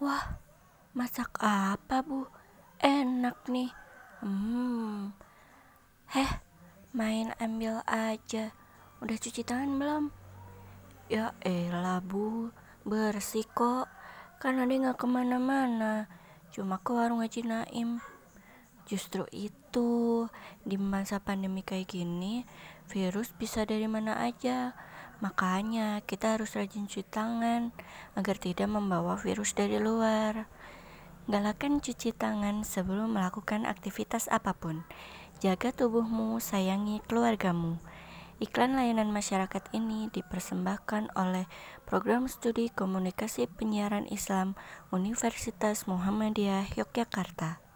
Wah, masak apa, Bu? Enak nih. Hmm. Heh, main ambil aja. Udah cuci tangan belum? Ya elah, Bu. Bersih kok. Kan ada nggak ke mana-mana. Cuma ke warung Haji Naim. Justru itu, di masa pandemi kayak gini, virus bisa dari mana aja. Makanya kita harus rajin cuci tangan agar tidak membawa virus dari luar. Galakan cuci tangan sebelum melakukan aktivitas apa pun. Jaga tubuhmu, sayangi keluargamu. Iklan layanan masyarakat ini dipersembahkan oleh Program Studi Komunikasi Penyiaran Islam Universitas Muhammadiyah Yogyakarta.